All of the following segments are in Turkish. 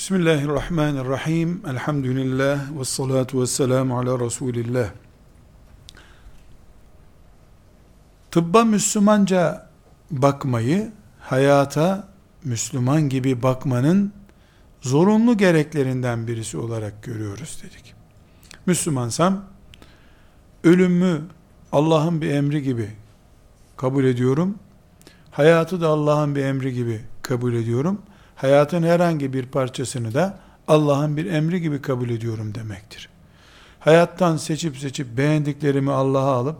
Bismillahirrahmanirrahim. Elhamdülillah ve salatu ve selamu ala Resulillah. Tıbba Müslümanca bakmayı, hayata Müslüman gibi bakmanın zorunlu gereklerinden birisi olarak görüyoruz dedik. Müslümansam, ölümü Allah'ın bir emri gibi kabul ediyorum. Hayatı da Allah'ın bir emri gibi kabul ediyorum hayatın herhangi bir parçasını da Allah'ın bir emri gibi kabul ediyorum demektir. Hayattan seçip seçip beğendiklerimi Allah'a alıp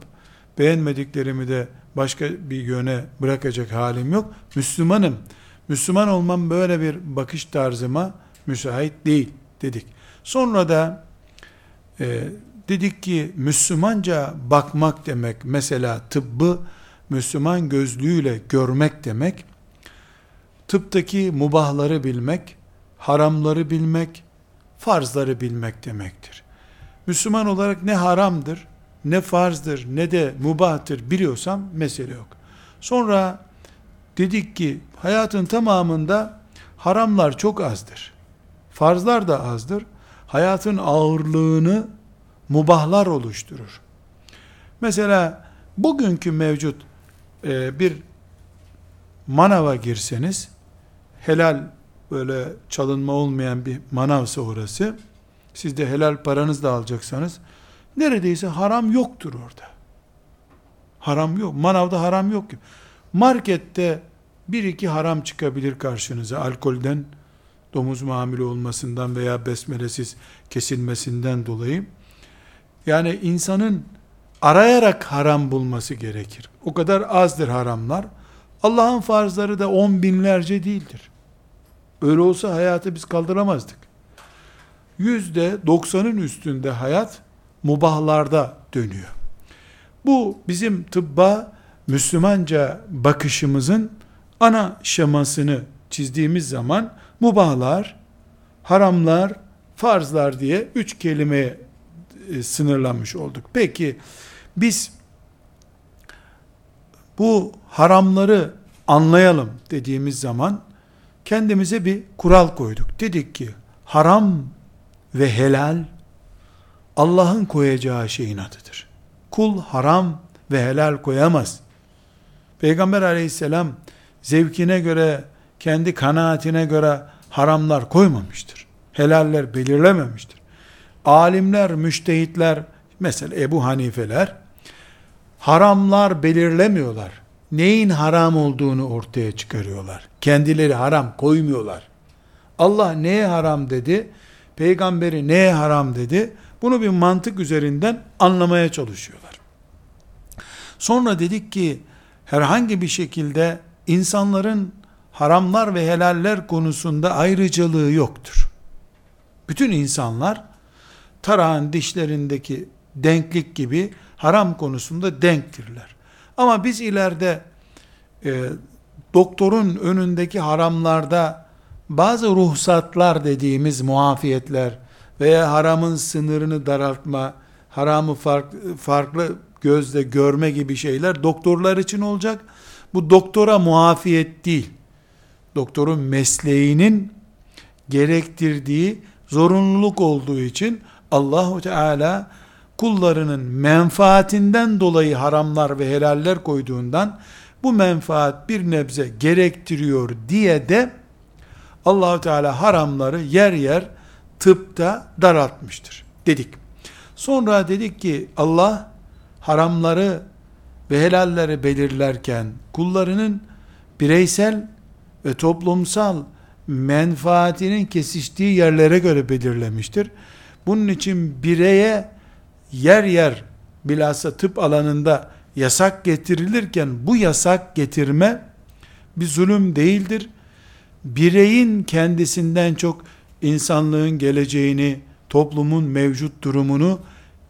beğenmediklerimi de başka bir yöne bırakacak halim yok. Müslümanım. Müslüman olmam böyle bir bakış tarzıma müsait değil dedik. Sonra da e, dedik ki Müslümanca bakmak demek mesela tıbbı Müslüman gözlüğüyle görmek demek tıptaki mubahları bilmek, haramları bilmek, farzları bilmek demektir. Müslüman olarak ne haramdır, ne farzdır, ne de mubahtır biliyorsam mesele yok. Sonra dedik ki hayatın tamamında haramlar çok azdır. Farzlar da azdır. Hayatın ağırlığını mubahlar oluşturur. Mesela bugünkü mevcut e, bir manava girseniz helal böyle çalınma olmayan bir manavsa orası, siz de helal paranızla alacaksanız, neredeyse haram yoktur orada. Haram yok. Manavda haram yok. Markette bir iki haram çıkabilir karşınıza. Alkolden, domuz mamülü olmasından veya besmelesiz kesilmesinden dolayı. Yani insanın arayarak haram bulması gerekir. O kadar azdır haramlar. Allah'ın farzları da on binlerce değildir. Öyle olsa hayatı biz kaldıramazdık. Yüzde doksanın üstünde hayat mubahlarda dönüyor. Bu bizim tıbba Müslümanca bakışımızın ana şemasını çizdiğimiz zaman mubahlar, haramlar, farzlar diye üç kelimeye e, sınırlanmış olduk. Peki biz bu haramları anlayalım dediğimiz zaman kendimize bir kural koyduk. Dedik ki haram ve helal Allah'ın koyacağı şeyin adıdır. Kul haram ve helal koyamaz. Peygamber aleyhisselam zevkine göre, kendi kanaatine göre haramlar koymamıştır. Helaller belirlememiştir. Alimler, müştehitler, mesela Ebu Hanifeler, haramlar belirlemiyorlar neyin haram olduğunu ortaya çıkarıyorlar. Kendileri haram koymuyorlar. Allah neye haram dedi? Peygamberi neye haram dedi? Bunu bir mantık üzerinden anlamaya çalışıyorlar. Sonra dedik ki herhangi bir şekilde insanların haramlar ve helaller konusunda ayrıcalığı yoktur. Bütün insanlar tarağın dişlerindeki denklik gibi haram konusunda denktirler. Ama biz ileride e, doktorun önündeki haramlarda bazı ruhsatlar dediğimiz muafiyetler veya haramın sınırını daraltma, haramı farklı, farklı gözle görme gibi şeyler doktorlar için olacak. Bu doktora muafiyet değil. Doktorun mesleğinin gerektirdiği zorunluluk olduğu için Allahu Teala kullarının menfaatinden dolayı haramlar ve helaller koyduğundan bu menfaat bir nebze gerektiriyor diye de Allahu Teala haramları yer yer tıpta daraltmıştır dedik. Sonra dedik ki Allah haramları ve helalleri belirlerken kullarının bireysel ve toplumsal menfaatinin kesiştiği yerlere göre belirlemiştir. Bunun için bireye yer yer bilhassa tıp alanında yasak getirilirken bu yasak getirme bir zulüm değildir. Bireyin kendisinden çok insanlığın geleceğini, toplumun mevcut durumunu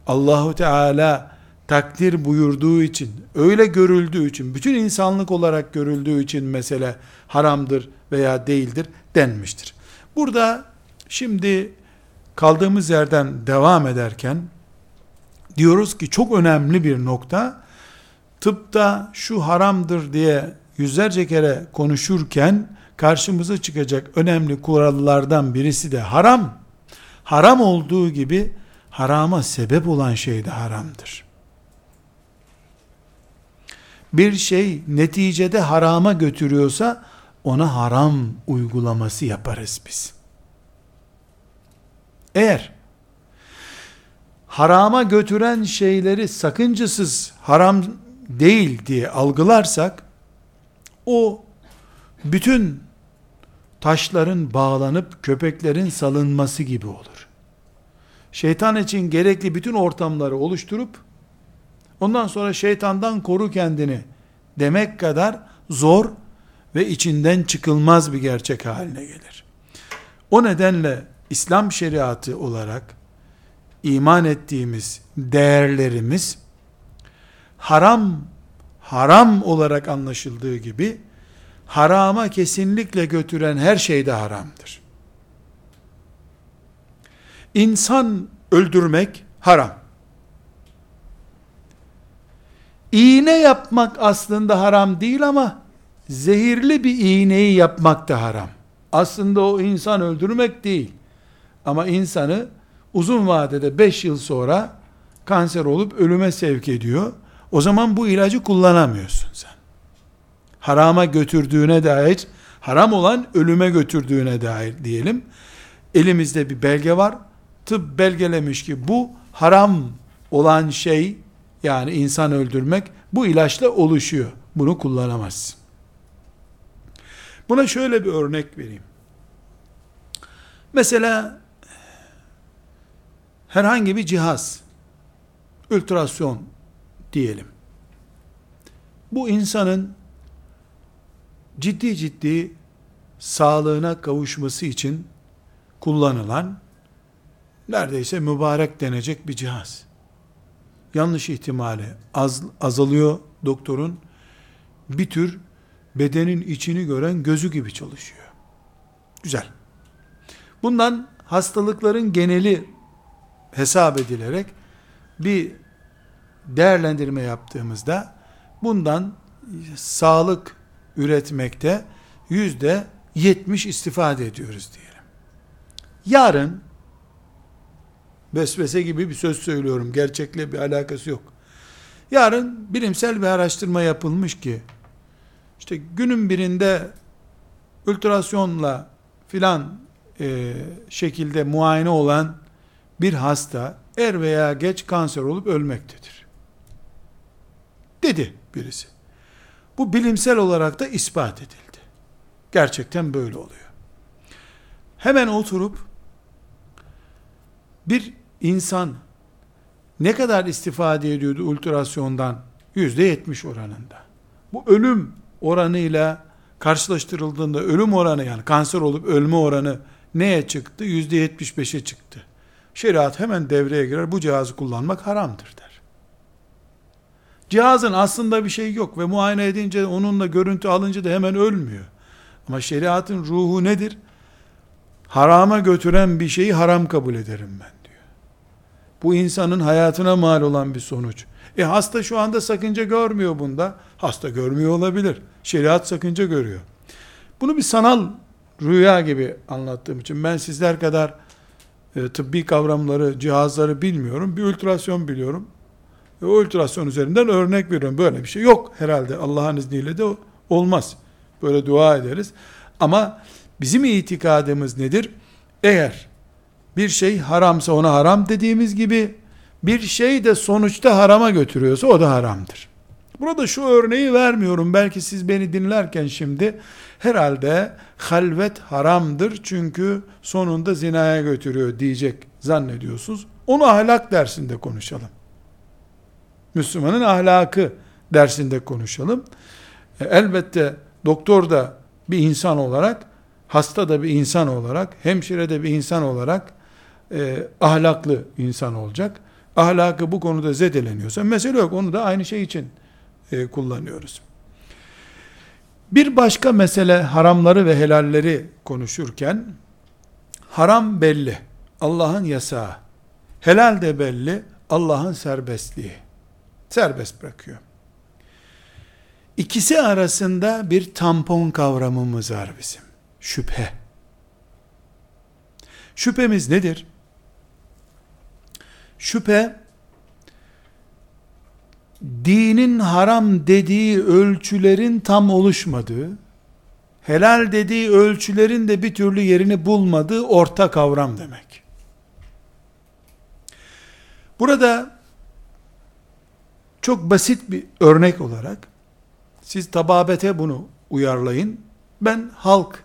Allahu Teala takdir buyurduğu için, öyle görüldüğü için, bütün insanlık olarak görüldüğü için mesele haramdır veya değildir denmiştir. Burada şimdi kaldığımız yerden devam ederken diyoruz ki çok önemli bir nokta tıpta şu haramdır diye yüzlerce kere konuşurken karşımıza çıkacak önemli kurallardan birisi de haram. Haram olduğu gibi harama sebep olan şey de haramdır. Bir şey neticede harama götürüyorsa ona haram uygulaması yaparız biz. Eğer harama götüren şeyleri sakıncasız haram değil diye algılarsak o bütün taşların bağlanıp köpeklerin salınması gibi olur. Şeytan için gerekli bütün ortamları oluşturup ondan sonra şeytandan koru kendini demek kadar zor ve içinden çıkılmaz bir gerçek haline gelir. O nedenle İslam şeriatı olarak iman ettiğimiz değerlerimiz haram haram olarak anlaşıldığı gibi harama kesinlikle götüren her şey de haramdır. İnsan öldürmek haram. İğne yapmak aslında haram değil ama zehirli bir iğneyi yapmak da haram. Aslında o insan öldürmek değil. Ama insanı uzun vadede 5 yıl sonra kanser olup ölüme sevk ediyor. O zaman bu ilacı kullanamıyorsun sen. Harama götürdüğüne dair, haram olan ölüme götürdüğüne dair diyelim. Elimizde bir belge var. Tıp belgelemiş ki bu haram olan şey yani insan öldürmek bu ilaçla oluşuyor. Bunu kullanamazsın. Buna şöyle bir örnek vereyim. Mesela herhangi bir cihaz, ultrasyon diyelim. Bu insanın ciddi ciddi sağlığına kavuşması için kullanılan neredeyse mübarek denecek bir cihaz. Yanlış ihtimali az, azalıyor doktorun. Bir tür bedenin içini gören gözü gibi çalışıyor. Güzel. Bundan hastalıkların geneli hesap edilerek bir değerlendirme yaptığımızda bundan sağlık üretmekte yüzde yetmiş istifade ediyoruz diyelim. Yarın vesvese gibi bir söz söylüyorum. Gerçekle bir alakası yok. Yarın bilimsel bir araştırma yapılmış ki işte günün birinde ultrasyonla filan e, şekilde muayene olan bir hasta er veya geç kanser olup ölmektedir. Dedi birisi. Bu bilimsel olarak da ispat edildi. Gerçekten böyle oluyor. Hemen oturup bir insan ne kadar istifade ediyordu ultrasyondan? Yüzde yetmiş oranında. Bu ölüm oranıyla karşılaştırıldığında ölüm oranı yani kanser olup ölme oranı neye çıktı? Yüzde yetmiş beşe çıktı. Şeriat hemen devreye girer. Bu cihazı kullanmak haramdır der. Cihazın aslında bir şey yok ve muayene edince onunla görüntü alınca da hemen ölmüyor. Ama şeriatın ruhu nedir? Harama götüren bir şeyi haram kabul ederim ben diyor. Bu insanın hayatına mal olan bir sonuç. E hasta şu anda sakınca görmüyor bunda. Hasta görmüyor olabilir. Şeriat sakınca görüyor. Bunu bir sanal rüya gibi anlattığım için ben sizler kadar e, tıbbi kavramları, cihazları bilmiyorum. Bir ultrasyon biliyorum. E, o ultrasyon üzerinden örnek veriyorum. Böyle bir şey yok herhalde. Allah'ın izniyle de olmaz. Böyle dua ederiz. Ama bizim itikadımız nedir? Eğer bir şey haramsa ona haram dediğimiz gibi bir şey de sonuçta harama götürüyorsa o da haramdır. Burada şu örneği vermiyorum. Belki siz beni dinlerken şimdi herhalde halvet haramdır çünkü sonunda zinaya götürüyor diyecek zannediyorsunuz. Onu ahlak dersinde konuşalım. Müslümanın ahlakı dersinde konuşalım. E, elbette doktor da bir insan olarak, hasta da bir insan olarak, hemşire de bir insan olarak e, ahlaklı insan olacak. Ahlakı bu konuda zedeleniyorsa mesele yok. Onu da aynı şey için e, kullanıyoruz. Bir başka mesele haramları ve helalleri konuşurken haram belli. Allah'ın yasağı. Helal de belli. Allah'ın serbestliği. Serbest bırakıyor. İkisi arasında bir tampon kavramımız var bizim. Şüphe. Şüphemiz nedir? Şüphe dinin haram dediği ölçülerin tam oluşmadığı, helal dediği ölçülerin de bir türlü yerini bulmadığı orta kavram demek. Burada çok basit bir örnek olarak siz tababete bunu uyarlayın. Ben halk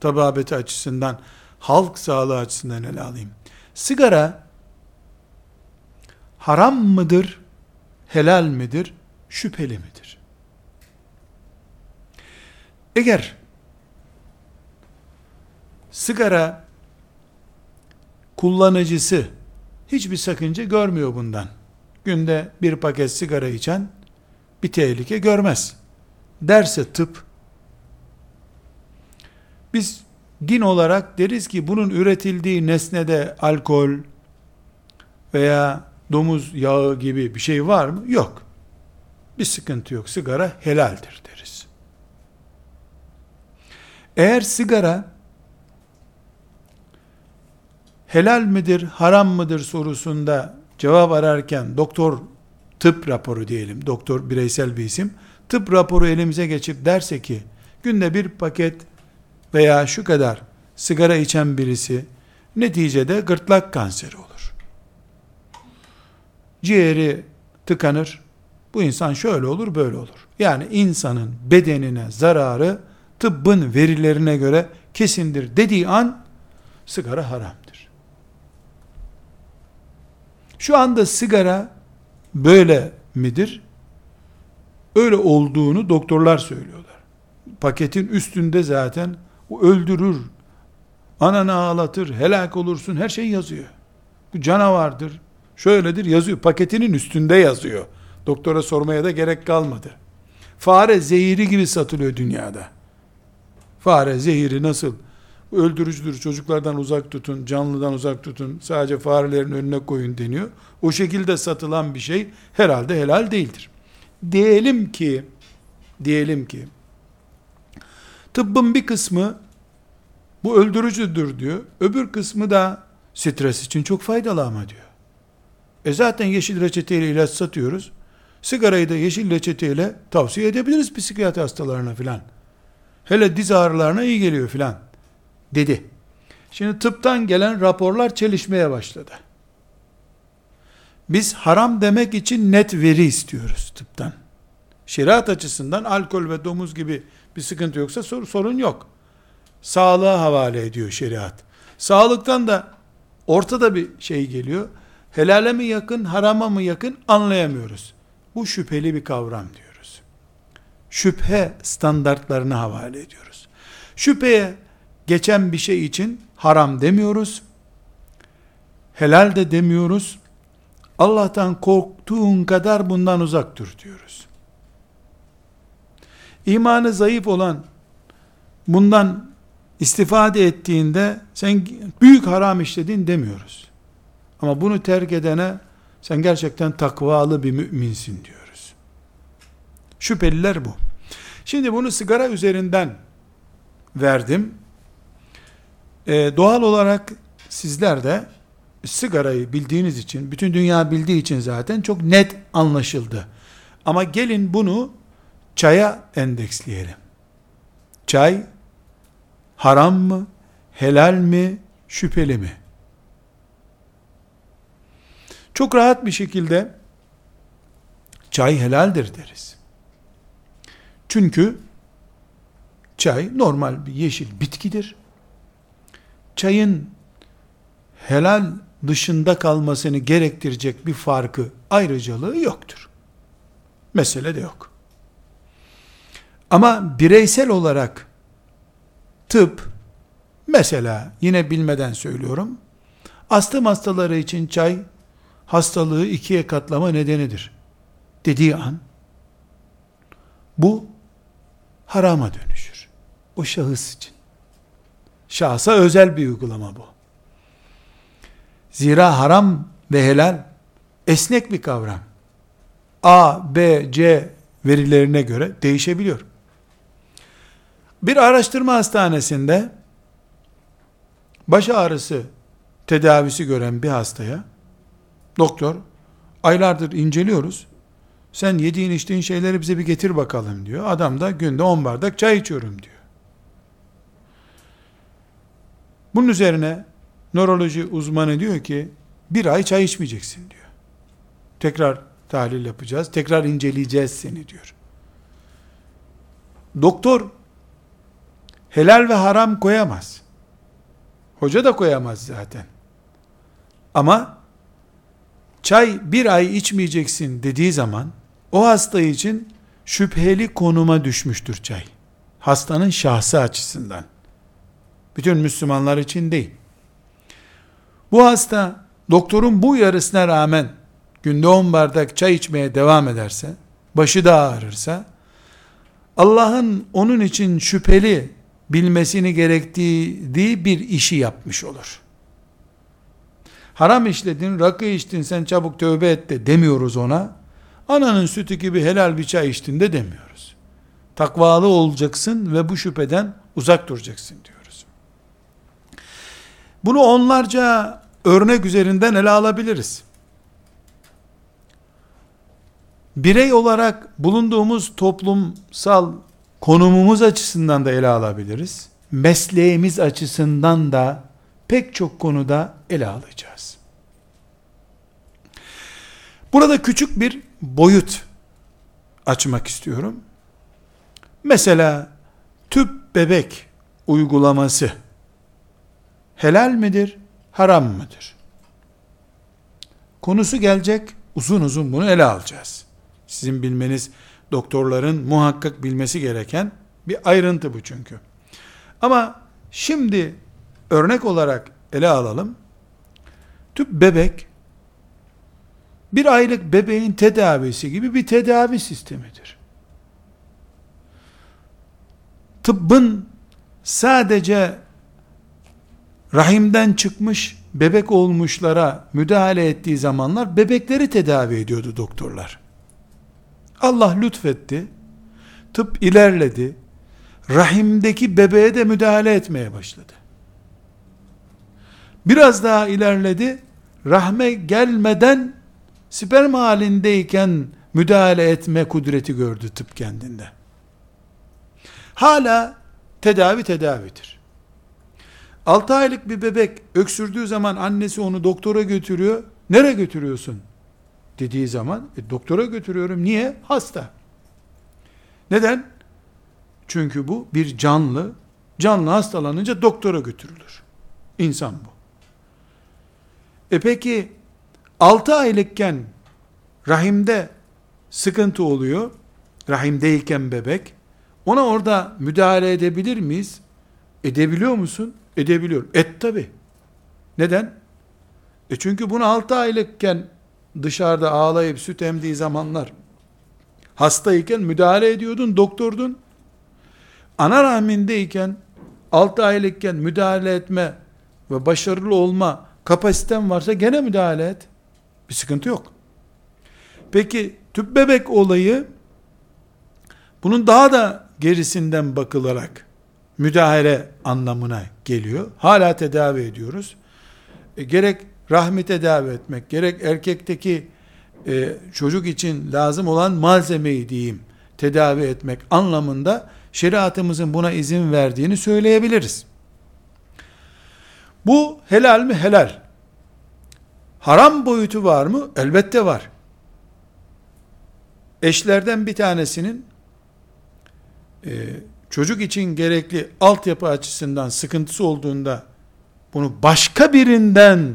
tababeti açısından, halk sağlığı açısından ele alayım. Sigara haram mıdır, helal midir, şüpheli midir? Eğer sigara kullanıcısı hiçbir sakınca görmüyor bundan. Günde bir paket sigara içen bir tehlike görmez. Derse tıp, biz din olarak deriz ki bunun üretildiği nesnede alkol veya domuz yağı gibi bir şey var mı? Yok. Bir sıkıntı yok. Sigara helaldir deriz. Eğer sigara helal midir, haram mıdır sorusunda cevap ararken doktor tıp raporu diyelim, doktor bireysel bir isim, tıp raporu elimize geçip derse ki günde bir paket veya şu kadar sigara içen birisi neticede gırtlak kanseri olur. Ciğeri tıkanır. Bu insan şöyle olur, böyle olur. Yani insanın bedenine zararı tıbbın verilerine göre kesindir dediği an sigara haramdır. Şu anda sigara böyle midir? Öyle olduğunu doktorlar söylüyorlar. Paketin üstünde zaten o öldürür, ananı ağlatır, helak olursun her şey yazıyor. Bu canavardır, şöyledir yazıyor. Paketinin üstünde yazıyor. Doktora sormaya da gerek kalmadı. Fare zehiri gibi satılıyor dünyada. Fare zehiri nasıl? Öldürücüdür, çocuklardan uzak tutun, canlıdan uzak tutun, sadece farelerin önüne koyun deniyor. O şekilde satılan bir şey herhalde helal değildir. Diyelim ki, diyelim ki, tıbbın bir kısmı bu öldürücüdür diyor, öbür kısmı da stres için çok faydalı ama diyor. E zaten yeşil reçeteyle ilaç satıyoruz. Sigarayı da yeşil reçeteyle tavsiye edebiliriz psikiyatri hastalarına filan. Hele diz ağrılarına iyi geliyor filan dedi. Şimdi tıptan gelen raporlar çelişmeye başladı. Biz haram demek için net veri istiyoruz tıptan. Şeriat açısından alkol ve domuz gibi bir sıkıntı yoksa sor, sorun yok. Sağlığa havale ediyor şeriat. Sağlıktan da ortada bir şey geliyor. Helale mi yakın, harama mı yakın anlayamıyoruz. Bu şüpheli bir kavram diyoruz. Şüphe standartlarını havale ediyoruz. Şüpheye geçen bir şey için haram demiyoruz. Helal de demiyoruz. Allah'tan korktuğun kadar bundan uzak dur diyoruz. İmanı zayıf olan bundan istifade ettiğinde sen büyük haram işledin demiyoruz. Ama bunu terk edene sen gerçekten takvalı bir müminsin diyoruz. Şüpheliler bu. Şimdi bunu sigara üzerinden verdim. Ee, doğal olarak sizler de sigarayı bildiğiniz için, bütün dünya bildiği için zaten çok net anlaşıldı. Ama gelin bunu çaya endeksleyelim. Çay haram mı, helal mi, şüpheli mi? Çok rahat bir şekilde çay helaldir deriz. Çünkü çay normal bir yeşil bitkidir. Çayın helal dışında kalmasını gerektirecek bir farkı, ayrıcalığı yoktur. Mesele de yok. Ama bireysel olarak tıp, mesela yine bilmeden söylüyorum, astım hastaları için çay hastalığı ikiye katlama nedenidir dediği an bu harama dönüşür. O şahıs için. Şahsa özel bir uygulama bu. Zira haram ve helal esnek bir kavram. A, B, C verilerine göre değişebiliyor. Bir araştırma hastanesinde baş ağrısı tedavisi gören bir hastaya doktor aylardır inceliyoruz. Sen yediğin içtiğin şeyleri bize bir getir bakalım diyor. Adam da günde 10 bardak çay içiyorum diyor. Bunun üzerine nöroloji uzmanı diyor ki bir ay çay içmeyeceksin diyor. Tekrar tahlil yapacağız. Tekrar inceleyeceğiz seni diyor. Doktor helal ve haram koyamaz. Hoca da koyamaz zaten. Ama çay bir ay içmeyeceksin dediği zaman o hasta için şüpheli konuma düşmüştür çay. Hastanın şahsı açısından. Bütün Müslümanlar için değil. Bu hasta doktorun bu yarısına rağmen günde 10 bardak çay içmeye devam ederse, başı da ağrırsa, Allah'ın onun için şüpheli bilmesini gerektiği bir işi yapmış olur. Haram işledin, rakı içtin, sen çabuk tövbe et de demiyoruz ona. Ananın sütü gibi helal bir çay içtin de demiyoruz. Takvalı olacaksın ve bu şüpheden uzak duracaksın diyoruz. Bunu onlarca örnek üzerinden ele alabiliriz. Birey olarak bulunduğumuz toplumsal konumumuz açısından da ele alabiliriz. Mesleğimiz açısından da pek çok konuda ele alacağız. Burada küçük bir boyut açmak istiyorum. Mesela tüp bebek uygulaması helal midir, haram mıdır? Konusu gelecek, uzun uzun bunu ele alacağız. Sizin bilmeniz, doktorların muhakkak bilmesi gereken bir ayrıntı bu çünkü. Ama şimdi örnek olarak ele alalım. Tüp bebek bir aylık bebeğin tedavisi gibi bir tedavi sistemidir. Tıbbın sadece rahimden çıkmış bebek olmuşlara müdahale ettiği zamanlar bebekleri tedavi ediyordu doktorlar. Allah lütfetti. Tıp ilerledi. Rahimdeki bebeğe de müdahale etmeye başladı. Biraz daha ilerledi. Rahme gelmeden sperm halindeyken müdahale etme kudreti gördü tıp kendinde. Hala tedavi tedavidir. 6 aylık bir bebek öksürdüğü zaman annesi onu doktora götürüyor. Nereye götürüyorsun? Dediği zaman e, doktora götürüyorum. Niye? Hasta. Neden? Çünkü bu bir canlı. Canlı hastalanınca doktora götürülür. İnsan bu. E peki 6 aylıkken rahimde sıkıntı oluyor. Rahimdeyken bebek. Ona orada müdahale edebilir miyiz? Edebiliyor musun? Edebiliyorum. Et tabi. Neden? E çünkü bunu 6 aylıkken dışarıda ağlayıp süt emdiği zamanlar hastayken müdahale ediyordun, doktordun. Ana rahmindeyken 6 aylıkken müdahale etme ve başarılı olma kapasiten varsa gene müdahale et. Bir sıkıntı yok. Peki tüp bebek olayı bunun daha da gerisinden bakılarak müdahale anlamına geliyor. Hala tedavi ediyoruz. E, gerek rahmi tedavi etmek, gerek erkekteki e, çocuk için lazım olan malzemeyi diyeyim tedavi etmek anlamında şeriatımızın buna izin verdiğini söyleyebiliriz. Bu helal mi? Helal. Haram boyutu var mı? Elbette var. Eşlerden bir tanesinin e, çocuk için gerekli altyapı açısından sıkıntısı olduğunda bunu başka birinden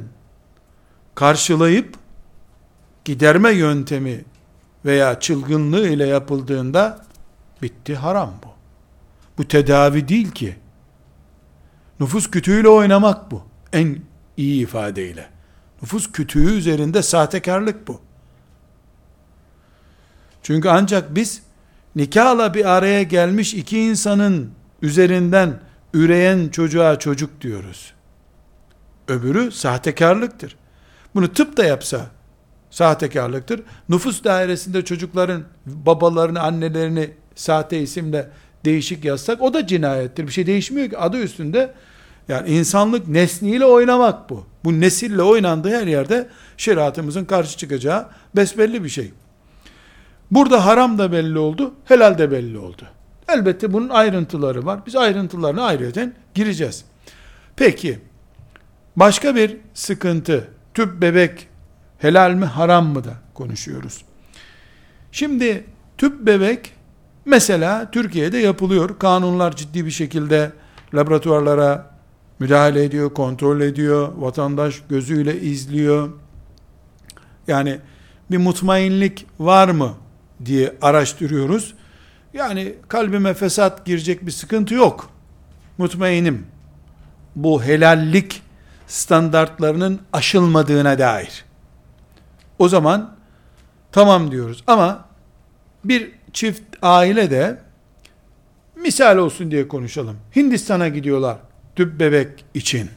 karşılayıp giderme yöntemi veya çılgınlığı ile yapıldığında bitti haram bu. Bu tedavi değil ki. Nüfus kütüğüyle oynamak bu. En iyi ifadeyle. Nüfus kütüğü üzerinde sahtekarlık bu. Çünkü ancak biz nikahla bir araya gelmiş iki insanın üzerinden üreyen çocuğa çocuk diyoruz. Öbürü sahtekarlıktır. Bunu tıp da yapsa sahtekarlıktır. Nüfus dairesinde çocukların babalarını, annelerini sahte isimle değişik yazsak o da cinayettir. Bir şey değişmiyor ki adı üstünde. Yani insanlık nesniyle oynamak bu. Bu nesille oynandığı her yerde şeriatımızın karşı çıkacağı besbelli bir şey. Burada haram da belli oldu, helal de belli oldu. Elbette bunun ayrıntıları var. Biz ayrıntılarına ayrıyeten gireceğiz. Peki, başka bir sıkıntı, tüp bebek helal mi haram mı da konuşuyoruz. Şimdi tüp bebek mesela Türkiye'de yapılıyor. Kanunlar ciddi bir şekilde laboratuvarlara müdahale ediyor, kontrol ediyor, vatandaş gözüyle izliyor. Yani bir mutmainlik var mı diye araştırıyoruz. Yani kalbime fesat girecek bir sıkıntı yok. Mutmainim. Bu helallik standartlarının aşılmadığına dair. O zaman tamam diyoruz. Ama bir çift aile de misal olsun diye konuşalım. Hindistan'a gidiyorlar tüp bebek için.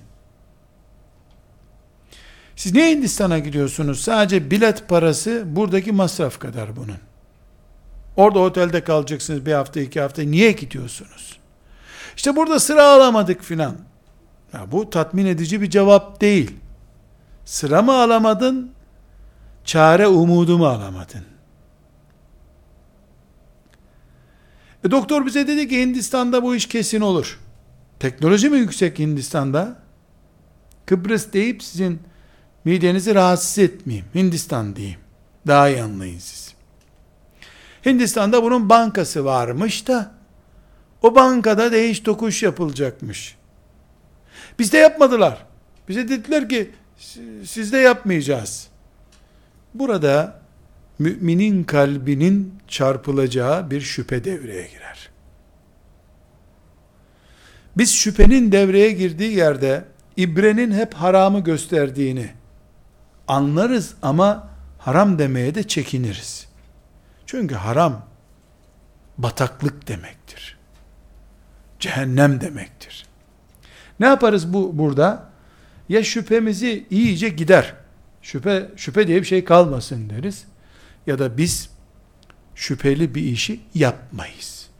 Siz niye Hindistan'a gidiyorsunuz? Sadece bilet parası buradaki masraf kadar bunun. Orada otelde kalacaksınız bir hafta iki hafta. Niye gidiyorsunuz? İşte burada sıra alamadık filan. Ya bu tatmin edici bir cevap değil. Sıra mı alamadın? Çare umudu mu alamadın? E doktor bize dedi ki Hindistan'da bu iş kesin olur. Teknoloji mi yüksek Hindistan'da? Kıbrıs deyip sizin midenizi rahatsız etmeyeyim. Hindistan diyeyim. Daha iyi anlayın siz. Hindistan'da bunun bankası varmış da o bankada değiş tokuş yapılacakmış. Bizde yapmadılar. Bize dediler ki sizde yapmayacağız. Burada müminin kalbinin çarpılacağı bir şüphe devreye girer. Biz şüphenin devreye girdiği yerde ibrenin hep haramı gösterdiğini anlarız ama haram demeye de çekiniriz. Çünkü haram bataklık demektir. Cehennem demektir. Ne yaparız bu burada? Ya şüphemizi iyice gider. Şüphe şüphe diye bir şey kalmasın deriz. Ya da biz şüpheli bir işi yapmayız.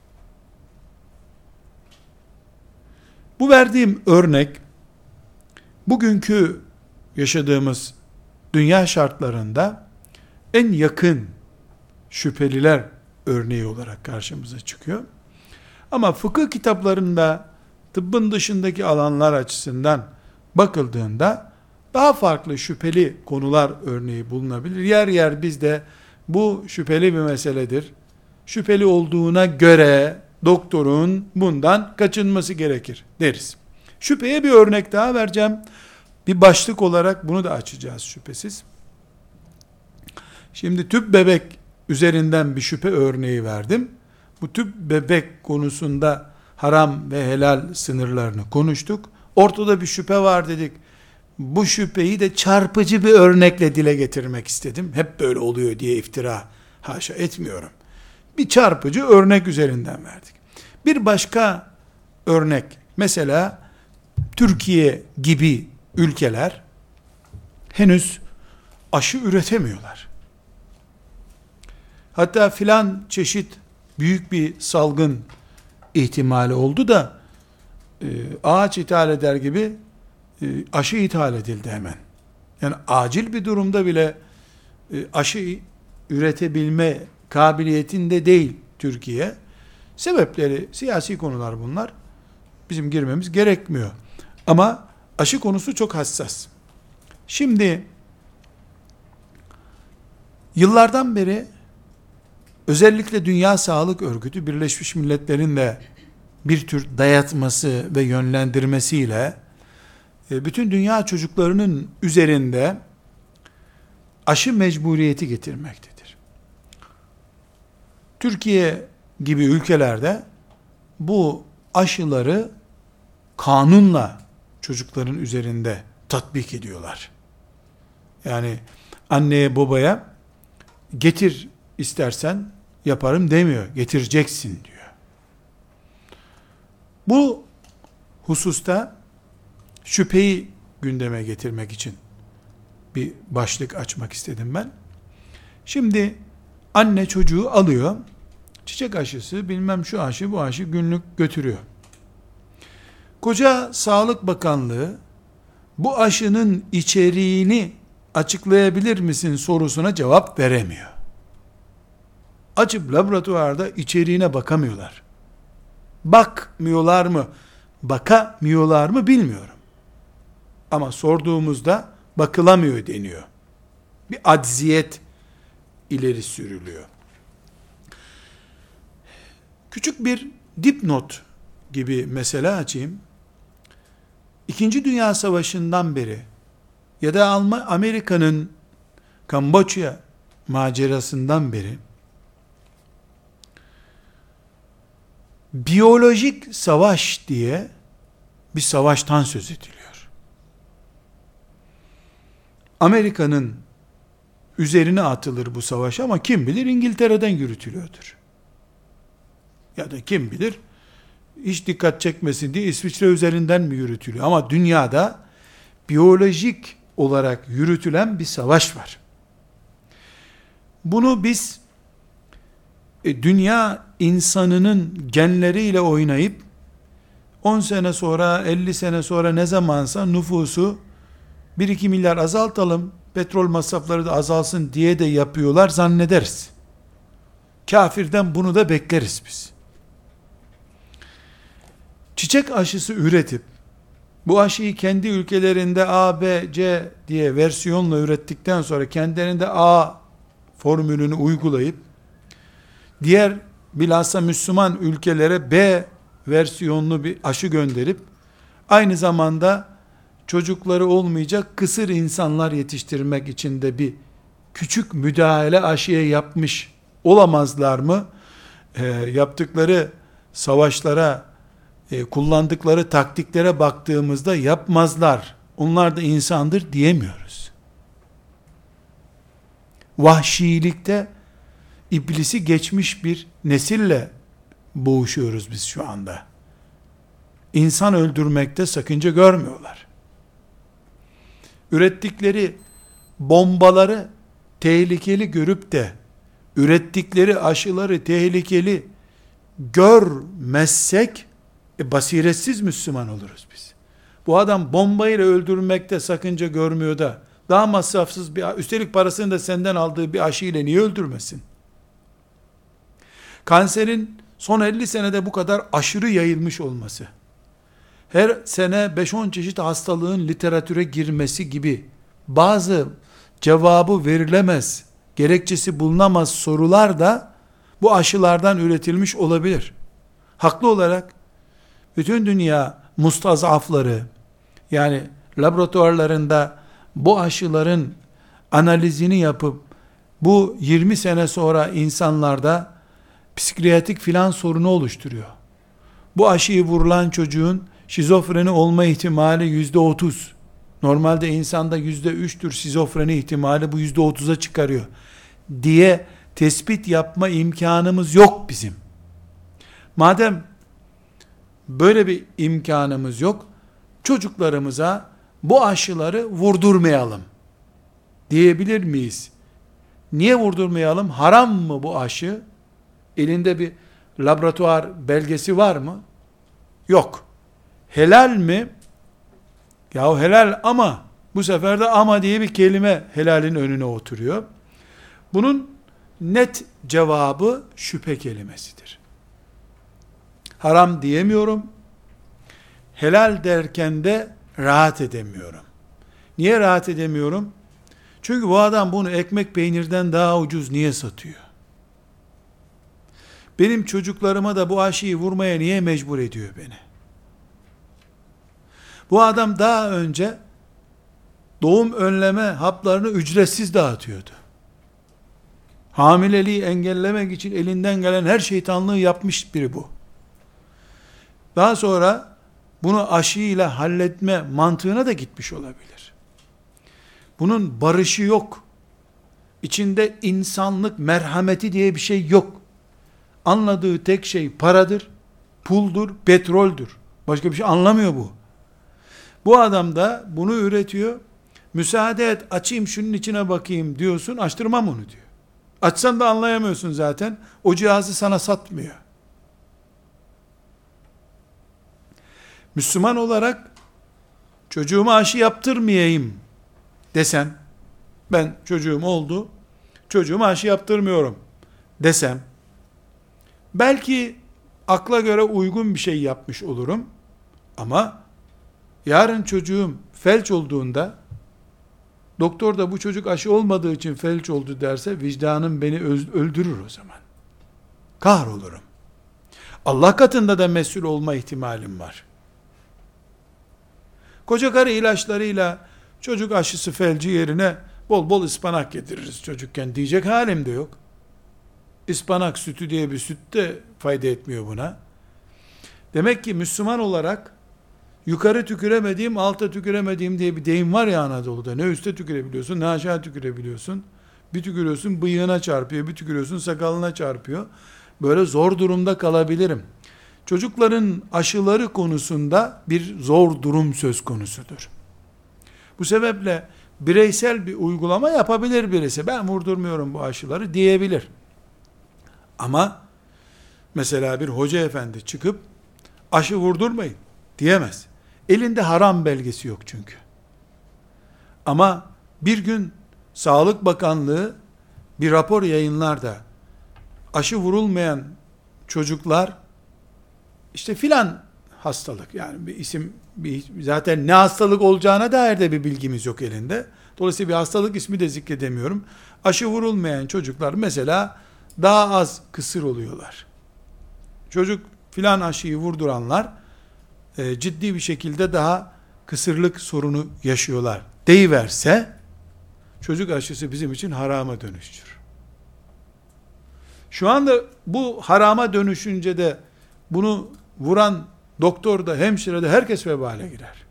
Bu verdiğim örnek bugünkü yaşadığımız dünya şartlarında en yakın şüpheliler örneği olarak karşımıza çıkıyor. Ama fıkıh kitaplarında tıbbın dışındaki alanlar açısından bakıldığında daha farklı şüpheli konular örneği bulunabilir. Yer yer bizde bu şüpheli bir meseledir. Şüpheli olduğuna göre doktorun bundan kaçınması gerekir deriz. Şüpheye bir örnek daha vereceğim. Bir başlık olarak bunu da açacağız şüphesiz. Şimdi tüp bebek üzerinden bir şüphe örneği verdim. Bu tüp bebek konusunda haram ve helal sınırlarını konuştuk. Ortada bir şüphe var dedik. Bu şüpheyi de çarpıcı bir örnekle dile getirmek istedim. Hep böyle oluyor diye iftira haşa etmiyorum. Bir çarpıcı örnek üzerinden verdik. Bir başka örnek mesela Türkiye gibi ülkeler henüz aşı üretemiyorlar. Hatta filan çeşit büyük bir salgın ihtimali oldu da e, ağaç ithal eder gibi aşı ithal edildi hemen. Yani acil bir durumda bile e, aşı üretebilme kabiliyetinde değil Türkiye. Sebepleri siyasi konular bunlar. Bizim girmemiz gerekmiyor. Ama aşı konusu çok hassas. Şimdi yıllardan beri özellikle Dünya Sağlık Örgütü Birleşmiş Milletler'in de bir tür dayatması ve yönlendirmesiyle e, bütün dünya çocuklarının üzerinde aşı mecburiyeti getirmektedir. Türkiye gibi ülkelerde bu aşıları kanunla çocukların üzerinde tatbik ediyorlar. Yani anneye babaya getir istersen yaparım demiyor. Getireceksin diyor. Bu hususta şüpheyi gündeme getirmek için bir başlık açmak istedim ben. Şimdi anne çocuğu alıyor, Çiçek aşısı bilmem şu aşı bu aşı günlük götürüyor. Koca Sağlık Bakanlığı bu aşının içeriğini açıklayabilir misin sorusuna cevap veremiyor. Açıp laboratuvarda içeriğine bakamıyorlar. Bakmıyorlar mı? Bakamıyorlar mı bilmiyorum. Ama sorduğumuzda bakılamıyor deniyor. Bir acziyet ileri sürülüyor. Küçük bir dipnot gibi mesele açayım. İkinci Dünya Savaşı'ndan beri ya da Amerika'nın Kamboçya macerasından beri biyolojik savaş diye bir savaştan söz ediliyor. Amerika'nın üzerine atılır bu savaş ama kim bilir İngiltere'den yürütülüyordur. Ya da kim bilir hiç dikkat çekmesin diye İsviçre üzerinden mi yürütülüyor? Ama dünyada biyolojik olarak yürütülen bir savaş var. Bunu biz e, dünya insanının genleriyle oynayıp 10 sene sonra 50 sene sonra ne zamansa nüfusu 1-2 milyar azaltalım petrol masrafları da azalsın diye de yapıyorlar zannederiz. Kafirden bunu da bekleriz biz. Çiçek aşısı üretip bu aşıyı kendi ülkelerinde A, B, C diye versiyonla ürettikten sonra kendilerinde A formülünü uygulayıp diğer bilhassa Müslüman ülkelere B versiyonlu bir aşı gönderip aynı zamanda çocukları olmayacak kısır insanlar yetiştirmek için de bir küçük müdahale aşıya yapmış olamazlar mı? E, yaptıkları savaşlara, e, kullandıkları taktiklere baktığımızda yapmazlar. Onlar da insandır diyemiyoruz. Vahşilikte iblisi geçmiş bir nesille boğuşuyoruz biz şu anda. İnsan öldürmekte sakınca görmüyorlar. Ürettikleri bombaları tehlikeli görüp de ürettikleri aşıları tehlikeli görmezsek e, basiretsiz Müslüman oluruz biz. Bu adam bombayla öldürmekte sakınca görmüyor da daha masrafsız bir üstelik parasını da senden aldığı bir aşı ile niye öldürmesin? Kanserin son 50 senede bu kadar aşırı yayılmış olması, her sene 5-10 çeşit hastalığın literatüre girmesi gibi bazı cevabı verilemez, gerekçesi bulunamaz sorular da bu aşılardan üretilmiş olabilir. Haklı olarak bütün dünya mustazafları yani laboratuvarlarında bu aşıların analizini yapıp bu 20 sene sonra insanlarda psikiyatrik filan sorunu oluşturuyor. Bu aşıyı vurulan çocuğun şizofreni olma ihtimali yüzde otuz. Normalde insanda yüzde üçtür şizofreni ihtimali bu yüzde otuza çıkarıyor. Diye tespit yapma imkanımız yok bizim. Madem böyle bir imkanımız yok, çocuklarımıza bu aşıları vurdurmayalım diyebilir miyiz? Niye vurdurmayalım? Haram mı bu aşı? Elinde bir laboratuvar belgesi var mı? Yok. Helal mi? Yahu helal ama bu sefer de ama diye bir kelime helalin önüne oturuyor. Bunun net cevabı şüphe kelimesidir. Haram diyemiyorum. Helal derken de rahat edemiyorum. Niye rahat edemiyorum? Çünkü bu adam bunu ekmek peynirden daha ucuz niye satıyor? Benim çocuklarıma da bu aşıyı vurmaya niye mecbur ediyor beni? Bu adam daha önce doğum önleme haplarını ücretsiz dağıtıyordu. Hamileliği engellemek için elinden gelen her şeytanlığı yapmış biri bu. Daha sonra bunu aşıyla halletme mantığına da gitmiş olabilir. Bunun barışı yok. İçinde insanlık merhameti diye bir şey yok. Anladığı tek şey paradır, puldur, petroldür. Başka bir şey anlamıyor bu. Bu adam da bunu üretiyor. Müsaade et açayım şunun içine bakayım diyorsun açtırmam onu diyor. Açsan da anlayamıyorsun zaten. O cihazı sana satmıyor. Müslüman olarak çocuğuma aşı yaptırmayayım desem, ben çocuğum oldu, çocuğuma aşı yaptırmıyorum desem, belki akla göre uygun bir şey yapmış olurum, ama yarın çocuğum felç olduğunda, doktor da bu çocuk aşı olmadığı için felç oldu derse, vicdanım beni öldürür o zaman. Kahrolurum. Allah katında da mesul olma ihtimalim var. Koca karı ilaçlarıyla çocuk aşısı felci yerine bol bol ıspanak getiririz çocukken diyecek halim de yok. Ispanak sütü diye bir süt de fayda etmiyor buna. Demek ki Müslüman olarak yukarı tüküremediğim, alta tüküremediğim diye bir deyim var ya Anadolu'da. Ne üste tükürebiliyorsun, ne aşağı tükürebiliyorsun. Bir tükürüyorsun bıyığına çarpıyor, bir tükürüyorsun sakalına çarpıyor. Böyle zor durumda kalabilirim çocukların aşıları konusunda bir zor durum söz konusudur. Bu sebeple bireysel bir uygulama yapabilir birisi. Ben vurdurmuyorum bu aşıları diyebilir. Ama mesela bir hoca efendi çıkıp aşı vurdurmayın diyemez. Elinde haram belgesi yok çünkü. Ama bir gün Sağlık Bakanlığı bir rapor yayınlar da aşı vurulmayan çocuklar işte filan hastalık yani bir isim bir, zaten ne hastalık olacağına dair de bir bilgimiz yok elinde. Dolayısıyla bir hastalık ismi de zikredemiyorum. Aşı vurulmayan çocuklar mesela daha az kısır oluyorlar. Çocuk filan aşıyı vurduranlar e, ciddi bir şekilde daha kısırlık sorunu yaşıyorlar. Deyiverse çocuk aşısı bizim için harama dönüşür. Şu anda bu harama dönüşünce de bunu vuran doktor da hemşire de herkes vebale girer.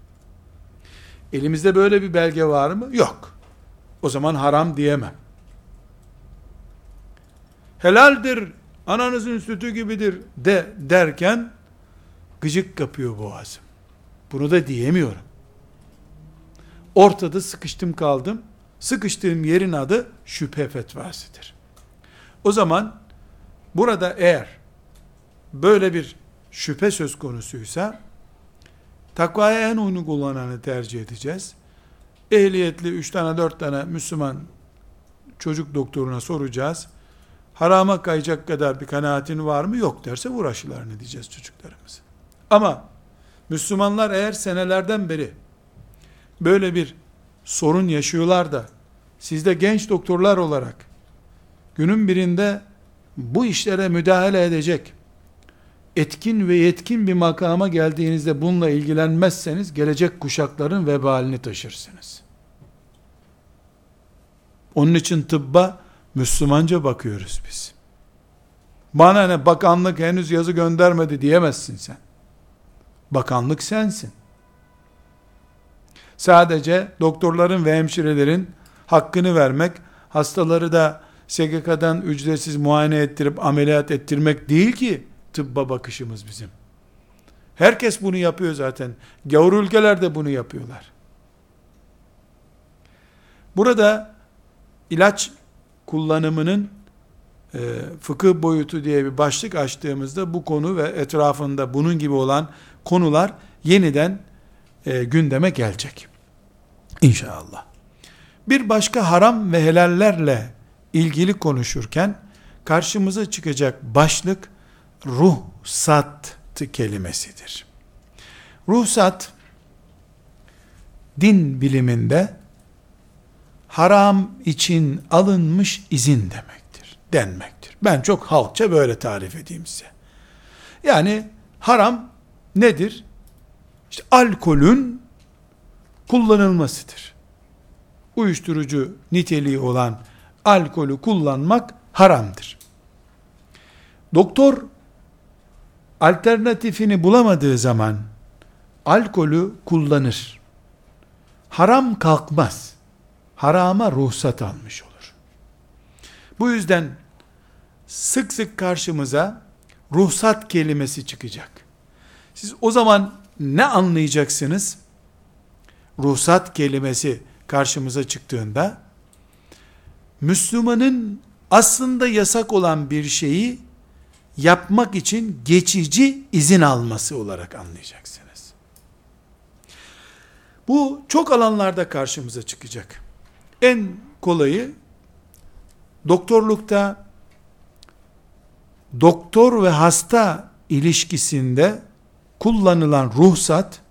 Elimizde böyle bir belge var mı? Yok. O zaman haram diyemem. Helaldir, ananızın sütü gibidir de derken gıcık kapıyor boğazım. Bunu da diyemiyorum. Ortada sıkıştım kaldım. Sıkıştığım yerin adı şüphe fetvasıdır. O zaman burada eğer böyle bir şüphe söz konusuysa takvaya en uygun kullananı tercih edeceğiz. Ehliyetli 3 tane 4 tane Müslüman çocuk doktoruna soracağız. Harama kayacak kadar bir kanaatin var mı? Yok derse vur aşılarını diyeceğiz çocuklarımızı. Ama Müslümanlar eğer senelerden beri böyle bir sorun yaşıyorlar da siz de genç doktorlar olarak günün birinde bu işlere müdahale edecek etkin ve yetkin bir makama geldiğinizde bununla ilgilenmezseniz gelecek kuşakların vebalini taşırsınız. Onun için tıbba Müslümanca bakıyoruz biz. Bana ne bakanlık henüz yazı göndermedi diyemezsin sen. Bakanlık sensin. Sadece doktorların ve hemşirelerin hakkını vermek, hastaları da SGK'dan ücretsiz muayene ettirip ameliyat ettirmek değil ki, tıbba bakışımız bizim. Herkes bunu yapıyor zaten. Gavur ülkeler de bunu yapıyorlar. Burada ilaç kullanımının e, fıkıh boyutu diye bir başlık açtığımızda bu konu ve etrafında bunun gibi olan konular yeniden e, gündeme gelecek. İnşallah. Bir başka haram ve helallerle ilgili konuşurken karşımıza çıkacak başlık ruhsat kelimesidir. Ruhsat din biliminde haram için alınmış izin demektir, denmektir. Ben çok halkça böyle tarif edeyim size. Yani haram nedir? İşte alkolün kullanılmasıdır. Uyuşturucu niteliği olan alkolü kullanmak haramdır. Doktor alternatifini bulamadığı zaman alkolü kullanır. Haram kalkmaz. Harama ruhsat almış olur. Bu yüzden sık sık karşımıza ruhsat kelimesi çıkacak. Siz o zaman ne anlayacaksınız? Ruhsat kelimesi karşımıza çıktığında Müslümanın aslında yasak olan bir şeyi yapmak için geçici izin alması olarak anlayacaksınız. Bu çok alanlarda karşımıza çıkacak. En kolayı doktorlukta doktor ve hasta ilişkisinde kullanılan ruhsat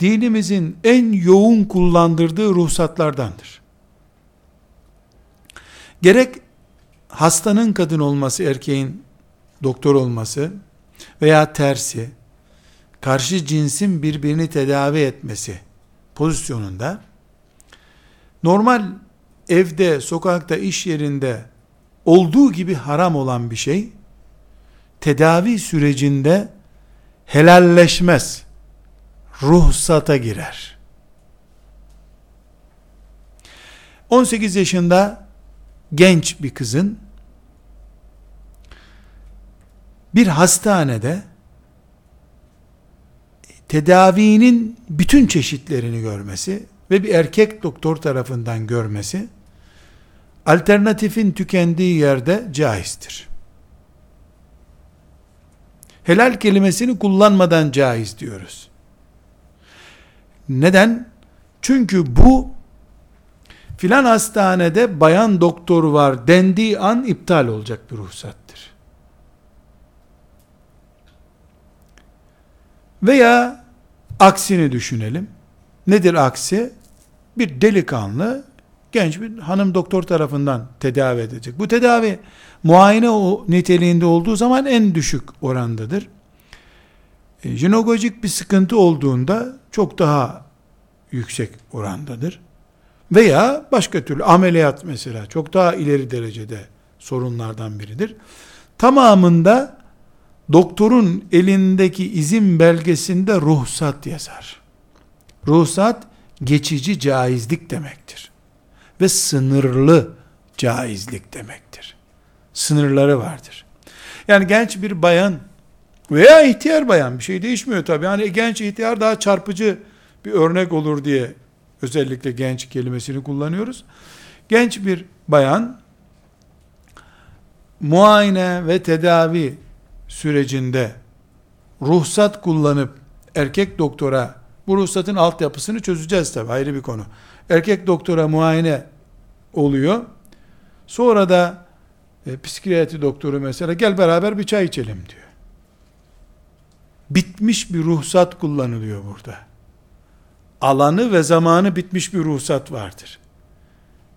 dinimizin en yoğun kullandırdığı ruhsatlardandır. Gerek hastanın kadın olması, erkeğin doktor olması veya tersi, karşı cinsin birbirini tedavi etmesi pozisyonunda, normal evde, sokakta, iş yerinde olduğu gibi haram olan bir şey, tedavi sürecinde helalleşmez, ruhsata girer. 18 yaşında genç bir kızın bir hastanede tedavinin bütün çeşitlerini görmesi ve bir erkek doktor tarafından görmesi alternatifin tükendiği yerde caizdir. Helal kelimesini kullanmadan caiz diyoruz. Neden? Çünkü bu filan hastanede bayan doktor var dendiği an iptal olacak bir ruhsattır. Veya aksini düşünelim. Nedir aksi? Bir delikanlı genç bir hanım doktor tarafından tedavi edecek. Bu tedavi muayene o niteliğinde olduğu zaman en düşük orandadır. E, jinogojik bir sıkıntı olduğunda çok daha yüksek orandadır. Veya başka türlü ameliyat mesela çok daha ileri derecede sorunlardan biridir. Tamamında doktorun elindeki izin belgesinde ruhsat yazar. Ruhsat geçici caizlik demektir. Ve sınırlı caizlik demektir. Sınırları vardır. Yani genç bir bayan veya ihtiyar bayan bir şey değişmiyor tabii. Yani genç ihtiyar daha çarpıcı bir örnek olur diye özellikle genç kelimesini kullanıyoruz. Genç bir bayan muayene ve tedavi sürecinde ruhsat kullanıp erkek doktora bu ruhsatın altyapısını çözeceğiz tabi ayrı bir konu. Erkek doktora muayene oluyor. Sonra da e, psikiyatri doktoru mesela gel beraber bir çay içelim diyor. Bitmiş bir ruhsat kullanılıyor burada. Alanı ve zamanı bitmiş bir ruhsat vardır.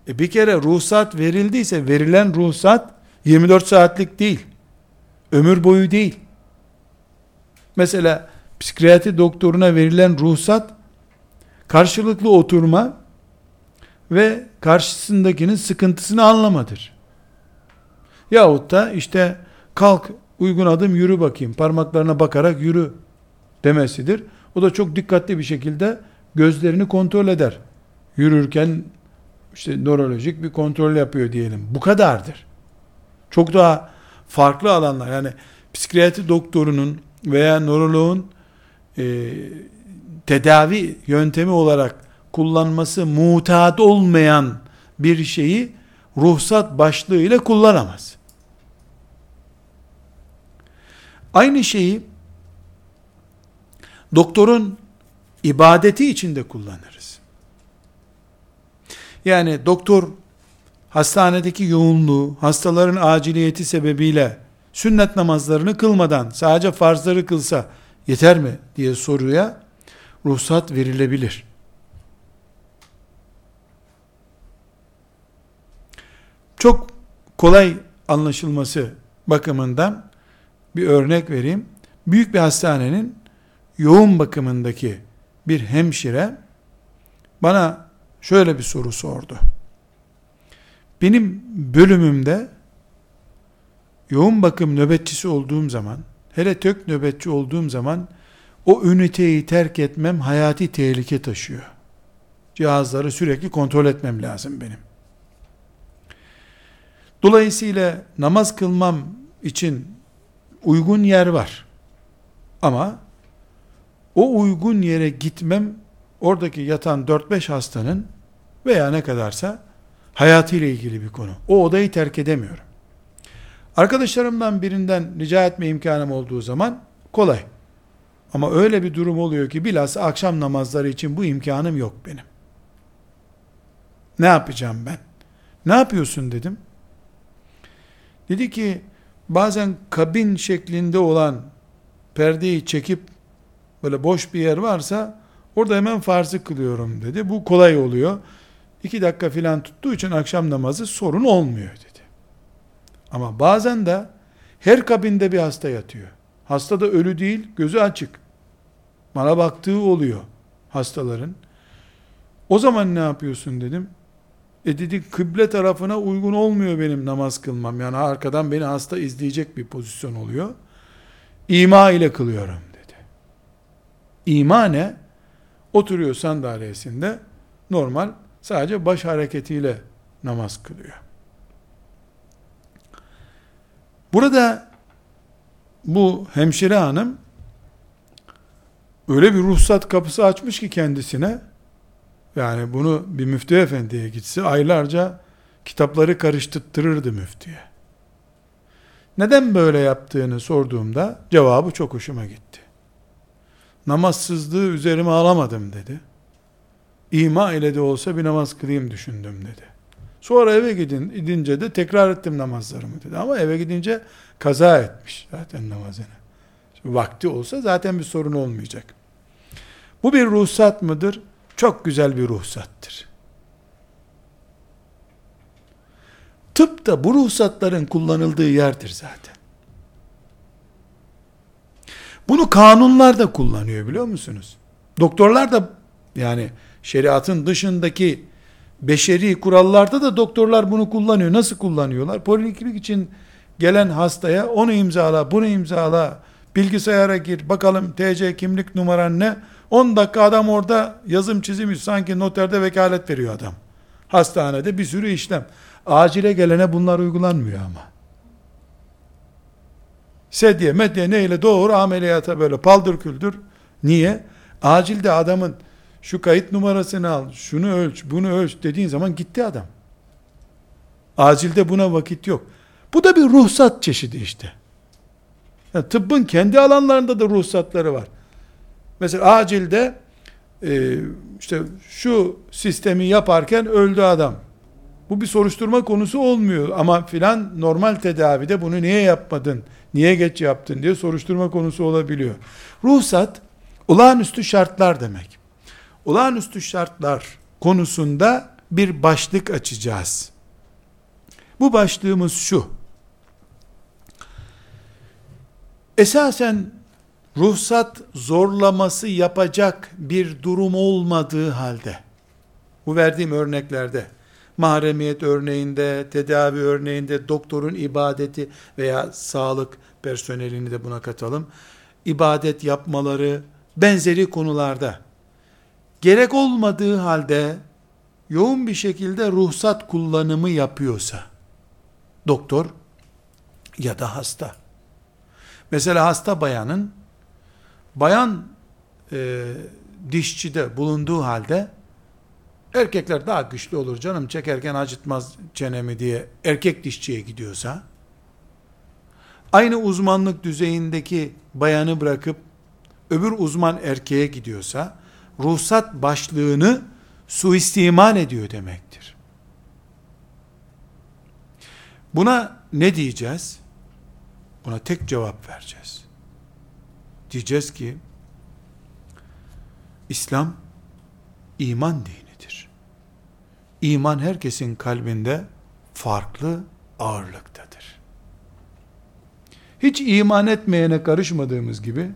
E bir kere ruhsat verildiyse verilen ruhsat 24 saatlik değil. Ömür boyu değil. Mesela psikiyatri doktoruna verilen ruhsat karşılıklı oturma ve karşısındakinin sıkıntısını anlamadır. Yahut da işte kalk uygun adım yürü bakayım parmaklarına bakarak yürü demesidir. O da çok dikkatli bir şekilde gözlerini kontrol eder. Yürürken işte nörolojik bir kontrol yapıyor diyelim. Bu kadardır. Çok daha farklı alanlar yani psikiyatri doktorunun veya nöroloğun e, tedavi yöntemi olarak kullanması mutat olmayan bir şeyi ruhsat başlığıyla kullanamaz. Aynı şeyi doktorun ibadeti içinde kullanırız. Yani doktor hastanedeki yoğunluğu, hastaların aciliyeti sebebiyle sünnet namazlarını kılmadan sadece farzları kılsa yeter mi diye soruya ruhsat verilebilir. Çok kolay anlaşılması bakımından bir örnek vereyim. Büyük bir hastanenin yoğun bakımındaki bir hemşire bana şöyle bir soru sordu. Benim bölümümde yoğun bakım nöbetçisi olduğum zaman, hele tök nöbetçi olduğum zaman o üniteyi terk etmem hayati tehlike taşıyor. Cihazları sürekli kontrol etmem lazım benim. Dolayısıyla namaz kılmam için uygun yer var. Ama o uygun yere gitmem oradaki yatan 4-5 hastanın veya ne kadarsa hayatıyla ilgili bir konu. O odayı terk edemiyorum. Arkadaşlarımdan birinden rica etme imkanım olduğu zaman kolay. Ama öyle bir durum oluyor ki bilhassa akşam namazları için bu imkanım yok benim. Ne yapacağım ben? Ne yapıyorsun dedim. Dedi ki bazen kabin şeklinde olan perdeyi çekip böyle boş bir yer varsa orada hemen farzı kılıyorum dedi. Bu kolay oluyor. İki dakika filan tuttuğu için akşam namazı sorun olmuyor dedi. Ama bazen de her kabinde bir hasta yatıyor. Hasta da ölü değil, gözü açık. Bana baktığı oluyor hastaların. O zaman ne yapıyorsun dedim. E dedi kıble tarafına uygun olmuyor benim namaz kılmam. Yani arkadan beni hasta izleyecek bir pozisyon oluyor. İma ile kılıyorum dedi. İma ne? Oturuyor sandalyesinde normal sadece baş hareketiyle namaz kılıyor. Burada bu hemşire hanım öyle bir ruhsat kapısı açmış ki kendisine yani bunu bir müftü efendiye gitse aylarca kitapları karıştırtırırdı müftüye. Neden böyle yaptığını sorduğumda cevabı çok hoşuma gitti. Namazsızlığı üzerime alamadım dedi. İma ile de olsa bir namaz kılayım düşündüm dedi. Sonra eve gidin, gidince de tekrar ettim namazlarımı dedi. Ama eve gidince kaza etmiş zaten namazını. Şimdi vakti olsa zaten bir sorun olmayacak. Bu bir ruhsat mıdır? Çok güzel bir ruhsattır. Tıp da bu ruhsatların kullanıldığı yerdir zaten. Bunu kanunlar da kullanıyor biliyor musunuz? Doktorlar da yani şeriatın dışındaki beşeri kurallarda da doktorlar bunu kullanıyor. Nasıl kullanıyorlar? Poliklinik için gelen hastaya onu imzala, bunu imzala, bilgisayara gir, bakalım TC kimlik numaran ne? 10 dakika adam orada yazım çizim sanki noterde vekalet veriyor adam. Hastanede bir sürü işlem. Acile gelene bunlar uygulanmıyor ama. Sedye, medye neyle doğru ameliyata böyle paldır küldür. Niye? Acilde adamın şu kayıt numarasını al, şunu ölç, bunu ölç dediğin zaman gitti adam. Acilde buna vakit yok. Bu da bir ruhsat çeşidi işte. Yani tıbbın kendi alanlarında da ruhsatları var. Mesela acilde e, işte şu sistemi yaparken öldü adam. Bu bir soruşturma konusu olmuyor ama filan normal tedavide bunu niye yapmadın, niye geç yaptın diye soruşturma konusu olabiliyor. Ruhsat olağanüstü şartlar demek. Olağanüstü şartlar konusunda bir başlık açacağız. Bu başlığımız şu. Esasen ruhsat zorlaması yapacak bir durum olmadığı halde, bu verdiğim örneklerde, mahremiyet örneğinde, tedavi örneğinde, doktorun ibadeti veya sağlık personelini de buna katalım, ibadet yapmaları, benzeri konularda, gerek olmadığı halde, yoğun bir şekilde ruhsat kullanımı yapıyorsa, doktor ya da hasta, mesela hasta bayanın, bayan e, dişçide bulunduğu halde erkekler daha güçlü olur canım çekerken acıtmaz çenemi diye erkek dişçiye gidiyorsa aynı uzmanlık düzeyindeki bayanı bırakıp öbür uzman erkeğe gidiyorsa ruhsat başlığını suistimal ediyor demektir. Buna ne diyeceğiz? Buna tek cevap vereceğiz. Diyeceğiz ki İslam iman dinidir. İman herkesin kalbinde farklı ağırlıktadır. Hiç iman etmeyene karışmadığımız gibi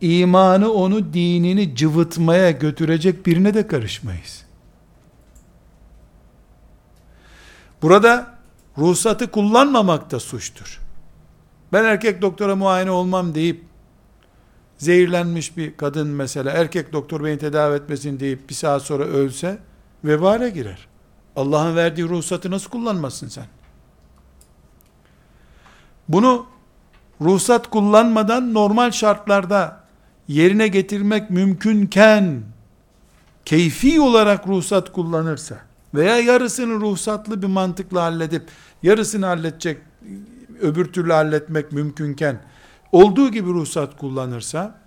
imanı onu dinini cıvıtmaya götürecek birine de karışmayız. Burada ruhsatı kullanmamak da suçtur. Ben erkek doktora muayene olmam deyip zehirlenmiş bir kadın mesela erkek doktor beni tedavi etmesin deyip bir saat sonra ölse vebale girer. Allah'ın verdiği ruhsatı nasıl kullanmasın sen? Bunu ruhsat kullanmadan normal şartlarda yerine getirmek mümkünken keyfi olarak ruhsat kullanırsa veya yarısını ruhsatlı bir mantıkla halledip yarısını halledecek öbür türlü halletmek mümkünken olduğu gibi ruhsat kullanırsa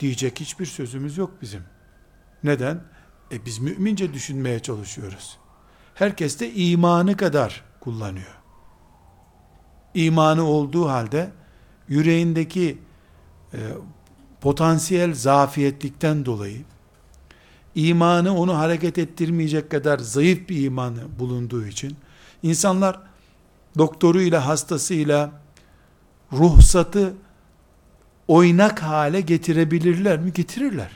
diyecek hiçbir sözümüz yok bizim. Neden? E biz mümince düşünmeye çalışıyoruz. Herkes de imanı kadar kullanıyor. İmanı olduğu halde yüreğindeki e, potansiyel zafiyetlikten dolayı imanı onu hareket ettirmeyecek kadar zayıf bir imanı bulunduğu için insanlar doktoruyla hastasıyla ruhsatı oynak hale getirebilirler mi? Getirirler.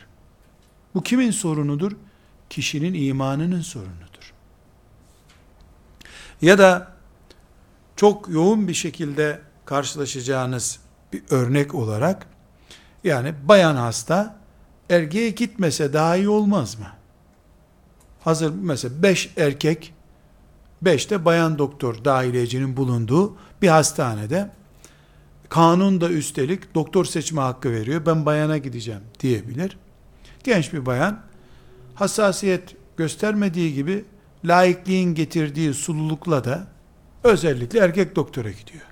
Bu kimin sorunudur? Kişinin imanının sorunudur. Ya da çok yoğun bir şekilde karşılaşacağınız bir örnek olarak yani bayan hasta erkeğe gitmese daha iyi olmaz mı? Hazır mesela 5 erkek 5 de bayan doktor dahilecinin bulunduğu bir hastanede kanun da üstelik doktor seçme hakkı veriyor. Ben bayana gideceğim diyebilir. Genç bir bayan hassasiyet göstermediği gibi laikliğin getirdiği sululukla da özellikle erkek doktora gidiyor.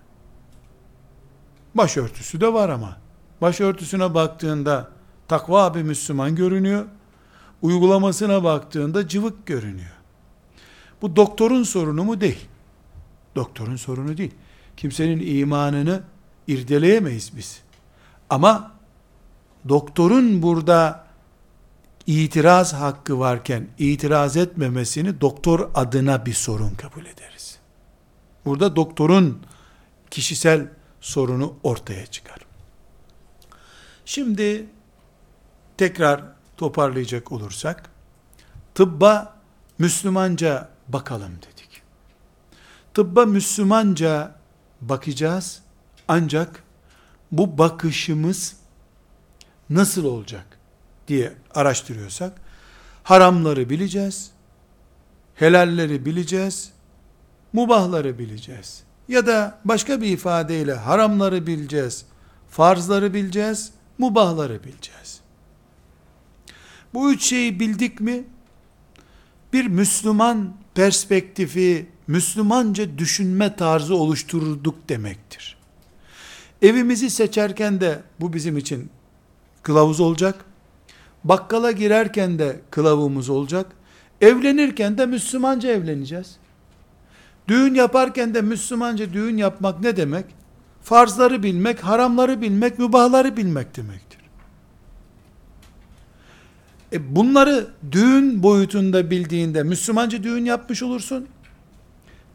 Başörtüsü de var ama. Başörtüsüne baktığında takva bir Müslüman görünüyor. Uygulamasına baktığında cıvık görünüyor. Bu doktorun sorunu mu değil? Doktorun sorunu değil. Kimsenin imanını irdeleyemeyiz biz. Ama doktorun burada itiraz hakkı varken itiraz etmemesini doktor adına bir sorun kabul ederiz. Burada doktorun kişisel sorunu ortaya çıkar. Şimdi tekrar toparlayacak olursak tıbba Müslümanca bakalım dedik. Tıbba Müslümanca bakacağız ancak bu bakışımız nasıl olacak diye araştırıyorsak haramları bileceğiz, helalleri bileceğiz, mubahları bileceğiz. Ya da başka bir ifadeyle haramları bileceğiz, farzları bileceğiz, mubahları bileceğiz. Bu üç şeyi bildik mi, bir Müslüman perspektifi, Müslümanca düşünme tarzı oluşturduk demektir. Evimizi seçerken de bu bizim için kılavuz olacak. Bakkala girerken de kılavumuz olacak. Evlenirken de Müslümanca evleneceğiz. Düğün yaparken de Müslümanca düğün yapmak ne demek? Farzları bilmek, haramları bilmek, mübahları bilmek demektir. E bunları düğün boyutunda bildiğinde Müslümanca düğün yapmış olursun.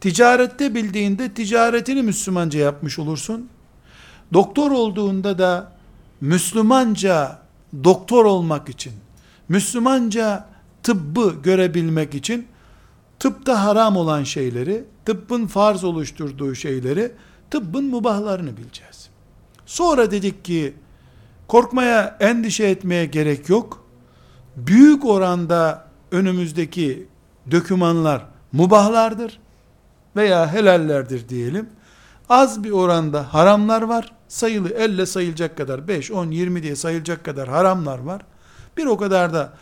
Ticarette bildiğinde ticaretini Müslümanca yapmış olursun. Doktor olduğunda da Müslümanca doktor olmak için, Müslümanca tıbbı görebilmek için tıpta haram olan şeyleri, tıbbın farz oluşturduğu şeyleri, tıbbın mubahlarını bileceğiz. Sonra dedik ki korkmaya, endişe etmeye gerek yok. Büyük oranda önümüzdeki dökümanlar mubahlardır veya helallerdir diyelim. Az bir oranda haramlar var. Sayılı elle sayılacak kadar 5, 10, 20 diye sayılacak kadar haramlar var. Bir o kadar da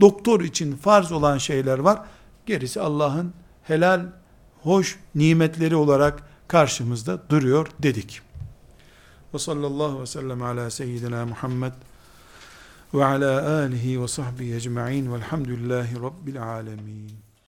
doktor için farz olan şeyler var. Gerisi Allah'ın helal, hoş nimetleri olarak karşımızda duruyor dedik. Ve sallallahu ve sellem ala seyyidina Muhammed ve ala alihi ve sahbihi ecma'in velhamdülillahi rabbil alemin.